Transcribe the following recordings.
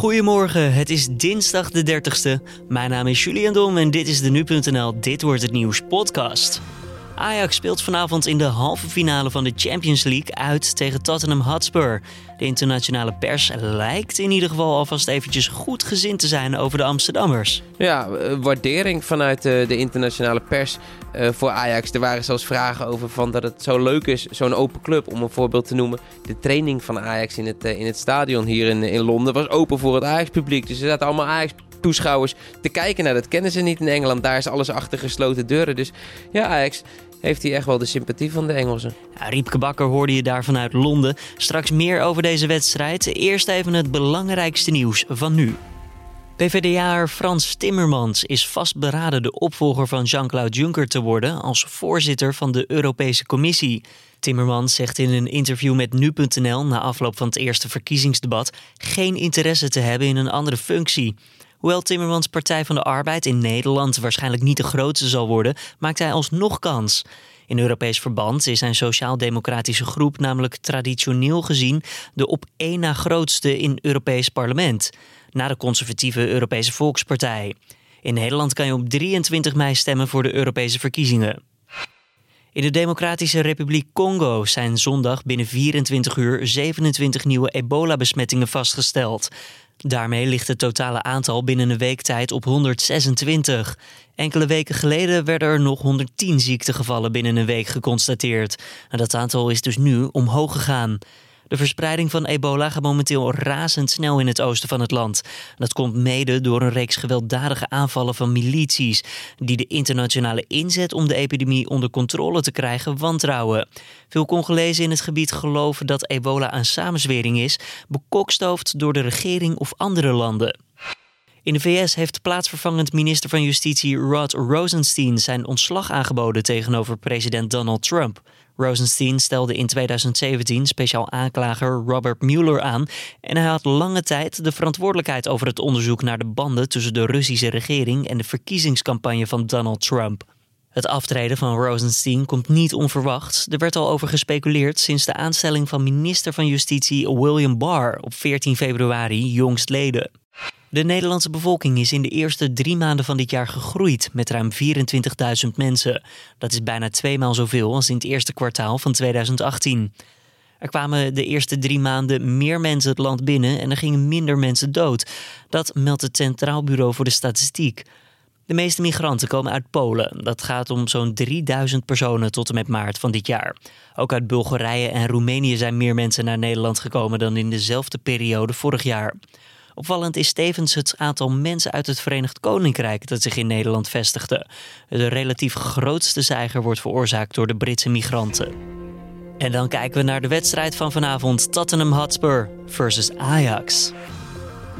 Goedemorgen, het is dinsdag de 30ste. Mijn naam is Julian Dom en dit is de Nu.nl Dit Wordt Het Nieuws podcast. Ajax speelt vanavond in de halve finale van de Champions League uit tegen Tottenham Hotspur. De internationale pers lijkt in ieder geval alvast eventjes goed gezind te zijn over de Amsterdammers. Ja, eh, waardering vanuit de, eh, de internationale pers uh, voor Ajax. Er waren zelfs vragen over van dat het zo leuk is, zo'n open club, om een voorbeeld te noemen. De training van Ajax in het, in het stadion hier in, in Londen was open voor het Ajax-publiek. Dus er zaten allemaal Ajax toeschouwers te kijken. Nou, dat kennen ze niet in Engeland. Daar is alles achter gesloten deuren. Dus ja, Ajax heeft hij echt wel de sympathie van de Engelsen. Ja, Riepke Bakker hoorde je daar vanuit Londen. Straks meer over deze wedstrijd. Eerst even het belangrijkste nieuws van nu. PvdA'er Frans Timmermans is vastberaden de opvolger van Jean-Claude Juncker te worden als voorzitter van de Europese Commissie. Timmermans zegt in een interview met nu.nl na afloop van het eerste verkiezingsdebat geen interesse te hebben in een andere functie. Hoewel Timmermans Partij van de Arbeid in Nederland waarschijnlijk niet de grootste zal worden, maakt hij alsnog kans. In Europees verband is zijn sociaal-democratische groep namelijk traditioneel gezien de op één na grootste in Europees parlement, na de conservatieve Europese Volkspartij. In Nederland kan je op 23 mei stemmen voor de Europese verkiezingen. In de Democratische Republiek Congo zijn zondag binnen 24 uur 27 nieuwe ebola-besmettingen vastgesteld. Daarmee ligt het totale aantal binnen een week tijd op 126. Enkele weken geleden werden er nog 110 ziektegevallen binnen een week geconstateerd. Dat aantal is dus nu omhoog gegaan. De verspreiding van ebola gaat momenteel razendsnel in het oosten van het land. Dat komt mede door een reeks gewelddadige aanvallen van milities, die de internationale inzet om de epidemie onder controle te krijgen wantrouwen. Veel Congolezen in het gebied geloven dat ebola een samenzwering is, bekokstoofd door de regering of andere landen. In de VS heeft plaatsvervangend minister van Justitie Rod Rosenstein zijn ontslag aangeboden tegenover president Donald Trump. Rosenstein stelde in 2017 speciaal aanklager Robert Mueller aan en hij had lange tijd de verantwoordelijkheid over het onderzoek naar de banden tussen de Russische regering en de verkiezingscampagne van Donald Trump. Het aftreden van Rosenstein komt niet onverwachts. Er werd al over gespeculeerd sinds de aanstelling van minister van Justitie William Barr op 14 februari jongstleden. De Nederlandse bevolking is in de eerste drie maanden van dit jaar gegroeid met ruim 24.000 mensen. Dat is bijna tweemaal zoveel als in het eerste kwartaal van 2018. Er kwamen de eerste drie maanden meer mensen het land binnen en er gingen minder mensen dood. Dat meldt het Centraal Bureau voor de Statistiek. De meeste migranten komen uit Polen. Dat gaat om zo'n 3000 personen tot en met maart van dit jaar. Ook uit Bulgarije en Roemenië zijn meer mensen naar Nederland gekomen dan in dezelfde periode vorig jaar. Opvallend is tevens het aantal mensen uit het Verenigd Koninkrijk dat zich in Nederland vestigde. De relatief grootste zeiger wordt veroorzaakt door de Britse migranten. En dan kijken we naar de wedstrijd van vanavond: Tottenham Hotspur versus Ajax.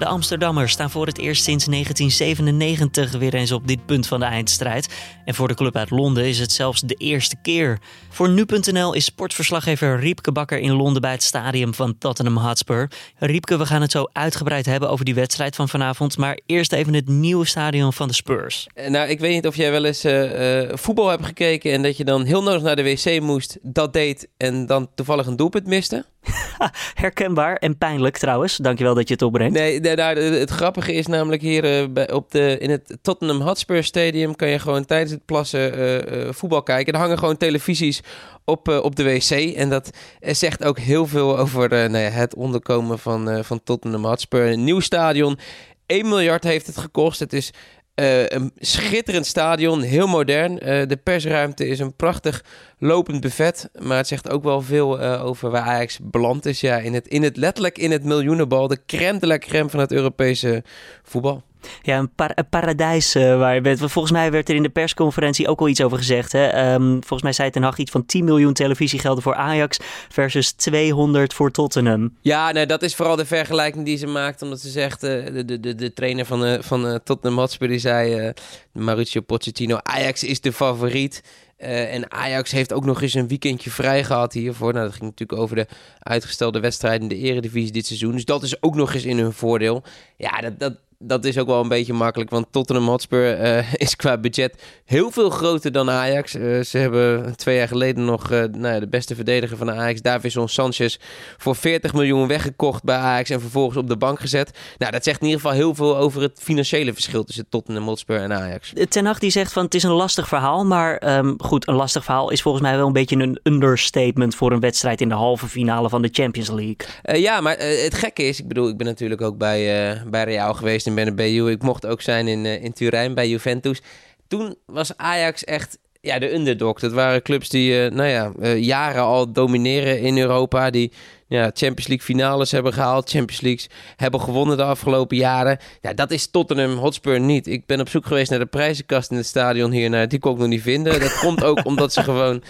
De Amsterdammers staan voor het eerst sinds 1997 weer eens op dit punt van de eindstrijd. En voor de club uit Londen is het zelfs de eerste keer. Voor nu.nl is sportverslaggever Riepke Bakker in Londen bij het stadium van Tottenham Hotspur. Riepke, we gaan het zo uitgebreid hebben over die wedstrijd van vanavond. Maar eerst even het nieuwe stadion van de Spurs. Eh, nou, ik weet niet of jij wel eens uh, voetbal hebt gekeken en dat je dan heel nodig naar de wc moest, dat deed en dan toevallig een doelpunt miste. Herkenbaar en pijnlijk trouwens. Dankjewel dat je het opbrengt. Nee, nou, het grappige is namelijk hier uh, op de, in het Tottenham Hotspur Stadium... kan je gewoon tijdens het plassen uh, uh, voetbal kijken. Er hangen gewoon televisies op, op de wc. En dat zegt ook heel veel over nou ja, het onderkomen van, van Tottenham Hotspur. Een nieuw stadion. 1 miljard heeft het gekost. Het is uh, een schitterend stadion, heel modern. Uh, de persruimte is een prachtig lopend buffet. Maar het zegt ook wel veel uh, over waar Ajax beland is. Ja, in het, in het letterlijk in het miljoenenbal. De crème de crème van het Europese voetbal. Ja, een, paradijs uh, waar je bent. Volgens mij werd er in de persconferentie ook al iets over gezegd. Hè? Um, volgens mij zei Ten Hag iets van 10 miljoen televisiegelden voor Ajax versus 200 voor Tottenham. Ja, dat is vooral de vergelijking die ze maakt. Omdat ze zegt, uh, de, de, de, de trainer van, uh, van Tottenham Hotspur, die zei, Mauricio Pochettino, Ajax is de favoriet. En Ajax heeft ook nog eens een weekendje vrij gehad hiervoor. Nou, dat ging natuurlijk over de uitgestelde wedstrijden in de eredivisie dit seizoen. Dus dat is ook nog eens in hun voordeel. Ja, dat, dat, dat is ook wel een beetje makkelijk, want Tottenham Hotspur uh, is qua budget heel veel groter dan Ajax. Uh, ze hebben twee jaar geleden nog uh, nou ja, de beste verdediger van de Ajax, Davison Sanchez, voor 40 miljoen weggekocht bij Ajax en vervolgens op de bank gezet. Nou, dat zegt in ieder geval heel veel over het financiële verschil tussen Tottenham Hotspur en Ajax. Ten Hag die zegt van het is een lastig verhaal, maar um, goed, een lastig verhaal is volgens mij wel een beetje een understatement voor een wedstrijd in de halve finale van de Champions League. ja, maar het gekke is, ik bedoel, ik ben natuurlijk ook bij, bij Real geweest in Bernabeu. Ik mocht ook zijn in, in Turijn bij Juventus. Toen was Ajax echt ja, de underdog. Dat waren clubs die uh, nou ja, uh, jaren al domineren in Europa. Die ja, Champions League finales hebben gehaald. Champions Leagues hebben gewonnen de afgelopen jaren. Ja, dat is Tottenham Hotspur niet. Ik ben op zoek geweest naar de prijzenkast in het stadion hier. Nou, die kon ik nog niet vinden. Dat komt ook omdat ze gewoon...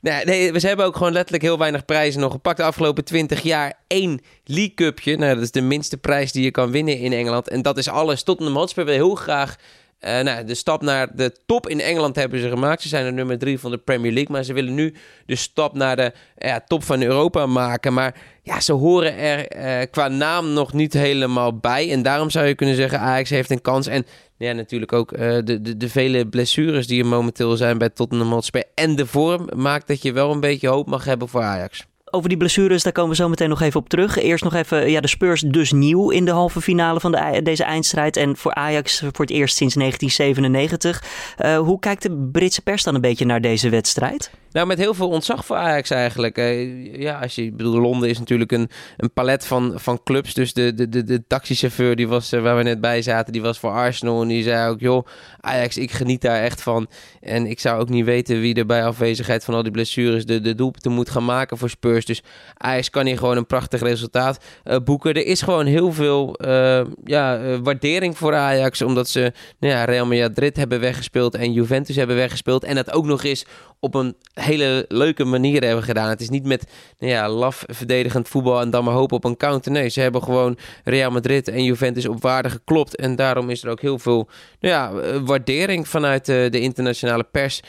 Nee, we hebben ook gewoon letterlijk heel weinig prijzen nog gepakt. De afgelopen 20 jaar één League Cupje. Nou, dat is de minste prijs die je kan winnen in Engeland. En dat is alles. Tottenham Hotspur wil heel graag uh, nou, de stap naar de top in Engeland hebben ze gemaakt. Ze zijn de nummer drie van de Premier League. Maar ze willen nu de stap naar de ja, top van Europa maken. Maar ja, ze horen er uh, qua naam nog niet helemaal bij. En daarom zou je kunnen zeggen, Ajax heeft een kans. En ja, natuurlijk ook uh, de, de, de vele blessures die er momenteel zijn bij Tottenham Hotspur. En de vorm maakt dat je wel een beetje hoop mag hebben voor Ajax. Over die blessures, daar komen we zo meteen nog even op terug. Eerst nog even, ja, de Spurs dus nieuw in de halve finale van de, deze eindstrijd. En voor Ajax voor het eerst sinds 1997. Uh, hoe kijkt de Britse pers dan een beetje naar deze wedstrijd? Nou, met heel veel ontzag voor Ajax eigenlijk. ja, als je, bedoel, Londen is natuurlijk een, een palet van, van clubs. Dus de, de, de, de taxichauffeur die was, uh, waar we net bij zaten, die was voor Arsenal. En die zei ook, joh, Ajax, ik geniet daar echt van. En ik zou ook niet weten wie er bij afwezigheid van al die blessures de, de doelpunten moet gaan maken voor Spurs. Dus Ajax kan hier gewoon een prachtig resultaat uh, boeken. Er is gewoon heel veel uh, ja, waardering voor Ajax. Omdat ze nou ja, Real Madrid hebben weggespeeld en Juventus hebben weggespeeld. En dat ook nog eens op een hele leuke manier hebben gedaan. Het is niet met nou ja, laf verdedigend voetbal en dan maar hopen op een counter. Nee, ze hebben gewoon Real Madrid en Juventus op waarde geklopt. En daarom is er ook heel veel nou ja, eh, waardering vanuit de, internationale pers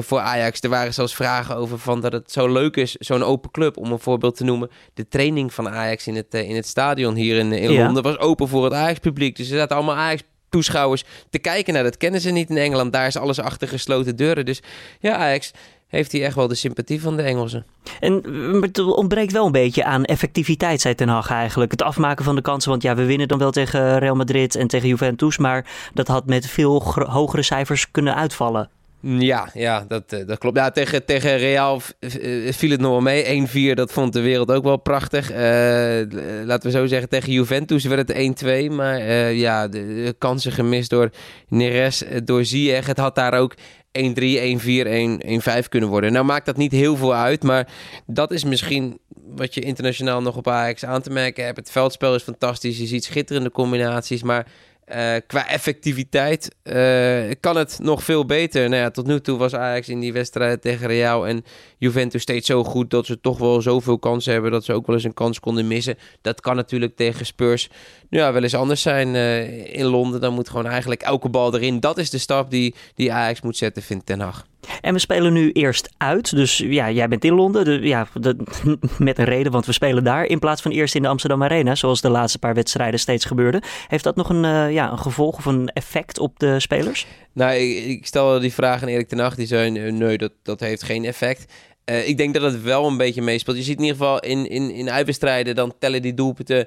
voor Ajax. Er waren zelfs vragen over van dat het zo leuk is, zo'n open club. Om een voorbeeld te noemen, de training van Ajax in het, uh, in het stadion hier in, in ja. Londen was open voor het Ajax-publiek. Dus er zaten allemaal Ajax toeschouwers te kijken. Nou, dat kennen ze niet in Engeland. Daar is alles achter gesloten deuren. Dus ja, Ajax heeft hij echt wel de sympathie van de Engelsen. En het ontbreekt wel een beetje aan effectiviteit, zei Ten Hag eigenlijk. Het afmaken van de kansen, want ja, we winnen dan wel tegen Real Madrid en tegen Juventus, maar dat had met veel hogere cijfers kunnen uitvallen. Ja, ja dat, dat klopt. Ja, tegen, tegen Real viel het nog wel mee. 1-4, dat vond de wereld ook wel prachtig. Uh, laten we zo zeggen, tegen Juventus werd het 1-2. Maar ja, de, de, kansen gemist door Neres, door Ziyech. Het had daar ook 1-3, 1-4, 1-5 kunnen worden. Nou maakt dat niet heel veel uit, maar dat is misschien wat je internationaal nog op Ajax aan te merken hebt. Het veldspel is fantastisch, je ziet schitterende combinaties, maar uh, qua effectiviteit uh, kan het nog veel beter. Nou ja, tot nu toe was Ajax in die wedstrijd tegen Real en Juventus steeds zo goed dat ze toch wel zoveel kansen hebben dat ze ook wel eens een kans konden missen. Dat kan natuurlijk tegen Spurs ja, wel eens anders zijn uh, in Londen. Dan moet gewoon eigenlijk elke bal erin. Dat is de stap die, die Ajax moet zetten, vindt Ten Hag. En we spelen nu eerst uit. Dus ja, jij bent in Londen. De, ja, met een reden, want we spelen daar. In plaats van eerst in de Amsterdam Arena, zoals de laatste paar wedstrijden steeds gebeurde. Heeft dat nog een, uh, ja, een gevolg of een effect op de spelers? Nou, ik, stel die vraag aan Erik ten Hag. Die zei, nee, dat, dat heeft geen effect. Uh, ik denk dat het wel een beetje meespeelt. Je ziet in ieder geval in, in, in uitwedstrijden, dan tellen die doelpunten uh,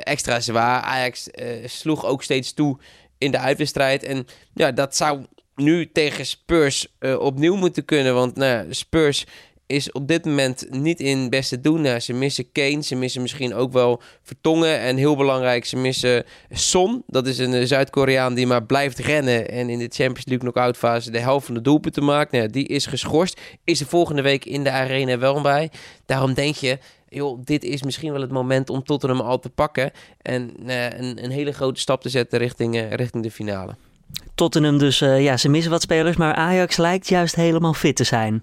extra zwaar. Ajax sloeg ook steeds toe in de uitwedstrijd. En ja, dat zou nu tegen Spurs opnieuw moeten kunnen. Want nou, Spurs is op dit moment niet in beste doen. Nou, ze missen Kane, ze missen misschien ook wel Vertongen. En heel belangrijk, ze missen Son. Dat is een Zuid-Koreaan die maar blijft rennen. En in de Champions League knock-out fase de helft van de doelpunten maakt. Nou, die is geschorst. Is er volgende week in de arena wel bij. Daarom denk je, joh, dit is misschien wel het moment om Tottenham al te pakken. En uh, een, een, hele grote stap te zetten richting, uh, richting de finale. Tottenham dus, uh, ja, ze missen wat spelers, maar Ajax lijkt juist helemaal fit te zijn.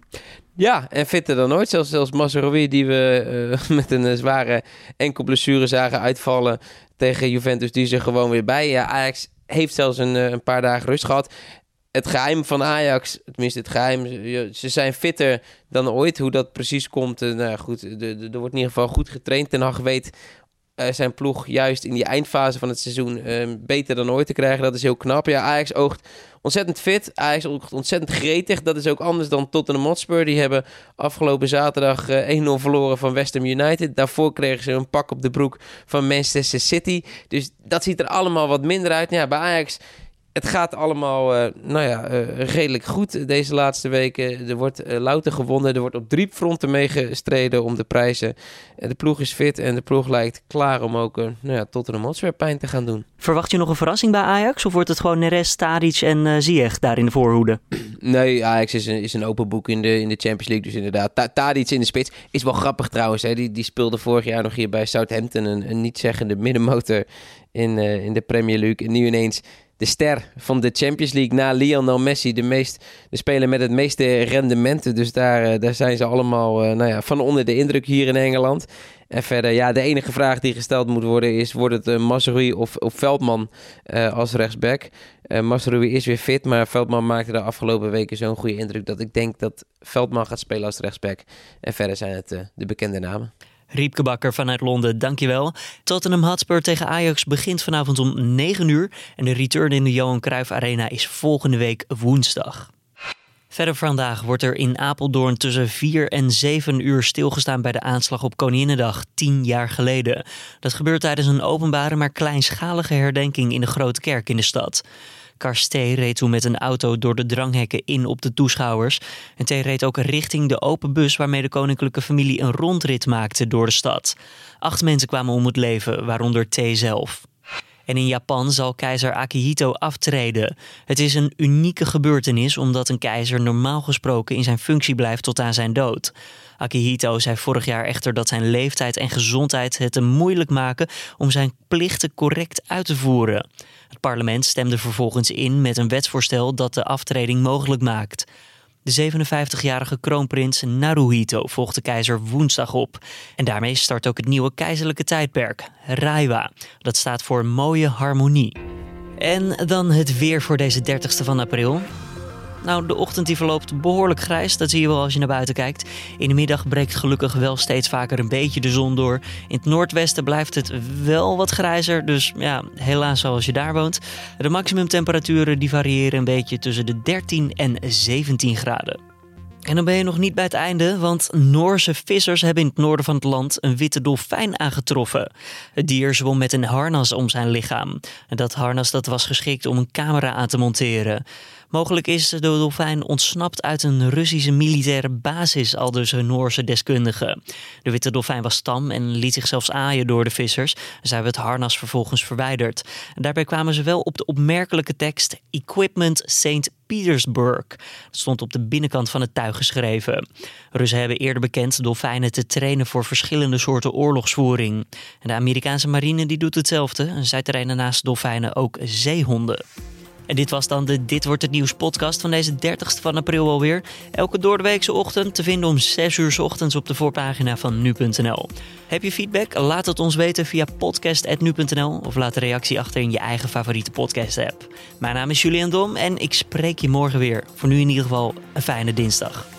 Ja, en fitter dan ooit. Zelfs, zelfs Mazraoui, die we uh, met een uh, zware enkel blessure zagen uitvallen tegen Juventus, die ze gewoon weer bij. Ja, Ajax heeft zelfs een, een paar dagen rust gehad. Het geheim van Ajax, tenminste het geheim, ze zijn fitter dan ooit. Hoe dat precies komt, nou goed, er wordt in ieder geval goed getraind. Ten Hag weet zijn ploeg juist in die eindfase van het seizoen ehm, beter dan ooit te krijgen. Dat is heel knap. Ja, Ajax oogt ontzettend fit. Ajax oogt ontzettend gretig. Dat is ook anders dan Tottenham Hotspur. Die hebben afgelopen zaterdag 1-0 verloren van West Ham United. Daarvoor kregen ze een pak op de broek van Manchester City. Dus dat ziet er allemaal wat minder uit. Ja, bij Ajax het gaat allemaal uh, nou ja, uh, redelijk goed deze laatste weken. Er wordt uh, louter gewonnen. Er wordt op drie fronten meegestreden om de prijzen. de ploeg is fit en de ploeg lijkt klaar om ook nou ja, tot een Hotspur pijn te gaan doen. Verwacht je nog een verrassing bij Ajax? Of wordt het gewoon Neres, Tadic en Ziyech daar in de voorhoede? Nee, Ajax is een, is een open boek in de, in de Champions League. Dus inderdaad, Ta Tadic in de spits is wel grappig trouwens. Hè. Die, die speelde vorig jaar nog hier bij Southampton. Een, een niet-zeggende middenmotor in, in de Premier League. En nu ineens de ster van de Champions League na Lionel Messi. De, meest, de speler met het meeste rendementen. Dus daar, eh, daar zijn ze allemaal uh, nou ja, van onder de indruk hier in Engeland. En verder, ja, de enige vraag die gesteld moet worden is... wordt het uh, of, of Veldman als rechtsback? Uh, is weer fit, maar Veldman maakte de afgelopen weken zo'n goede indruk... dat ik denk dat Veldman gaat spelen als rechtsback. En verder zijn het de bekende namen. Riepke Bakker vanuit Londen, dankjewel. Tottenham Hotspur tegen Ajax begint vanavond om 9 uur. En de return in de Johan Cruijff Arena is volgende week woensdag. Verder vandaag wordt er in Apeldoorn tussen 4 en 7 uur stilgestaan bij de aanslag op Koninginnedag, 10 jaar geleden. Dat gebeurt tijdens een openbare maar kleinschalige herdenking in de grote kerk in de stad. Karstee reed toen met een auto door de dranghekken in op de toeschouwers. En T reed ook richting de open bus waarmee de koninklijke familie een rondrit maakte door de stad. Acht mensen kwamen om het leven, waaronder T zelf. En in Japan zal keizer Akihito aftreden. Het is een unieke gebeurtenis omdat een keizer normaal gesproken in zijn functie blijft tot aan zijn dood. Akihito zei vorig jaar echter dat zijn leeftijd en gezondheid het hem moeilijk maken om zijn plichten correct uit te voeren. Het parlement stemde vervolgens in met een wetsvoorstel dat de aftreding mogelijk maakt. De 57-jarige kroonprins Naruhito volgt de keizer woensdag op. En daarmee start ook het nieuwe keizerlijke tijdperk, Raiwa. Dat staat voor mooie harmonie. En dan het weer voor deze 30ste van april. Nou, de ochtend die verloopt behoorlijk grijs. Dat zie je wel als je naar buiten kijkt. In de middag breekt gelukkig wel steeds vaker een beetje de zon door. In het noordwesten blijft het wel wat grijzer. Dus ja, helaas zoals je daar woont. De maximumtemperaturen die variëren een beetje tussen de 13 en 17 graden. En dan ben je nog niet bij het einde, want Noorse vissers hebben in het noorden van het land een witte dolfijn aangetroffen. Het dier zwom met een harnas om zijn lichaam. En dat harnas dat was geschikt om een camera aan te monteren. Mogelijk is de dolfijn ontsnapt uit een Russische militaire basis, al dus een Noorse deskundigen. De witte dolfijn was tam en liet zich zelfs aaien door de vissers. Zij hebben het harnas vervolgens verwijderd. Daarbij kwamen ze wel op de opmerkelijke tekst Equipment St. Petersburg. Dat stond op de binnenkant van het tuig geschreven. Russen hebben eerder bekend dolfijnen te trainen voor verschillende soorten oorlogsvoering. En de Amerikaanse marine die doet hetzelfde. Zij trainen naast dolfijnen ook zeehonden. En dit was dan de Dit Wordt Het Nieuws podcast van deze 30ste van april alweer. Elke doordeweekse ochtend te vinden om 6 uur s ochtends op de voorpagina van nu.nl. Heb je feedback? Laat het ons weten via podcast.nu.nl of laat een reactie achter in je eigen favoriete podcast app. Mijn naam is Julian Dom en ik spreek je morgen weer. Voor nu in ieder geval een fijne dinsdag.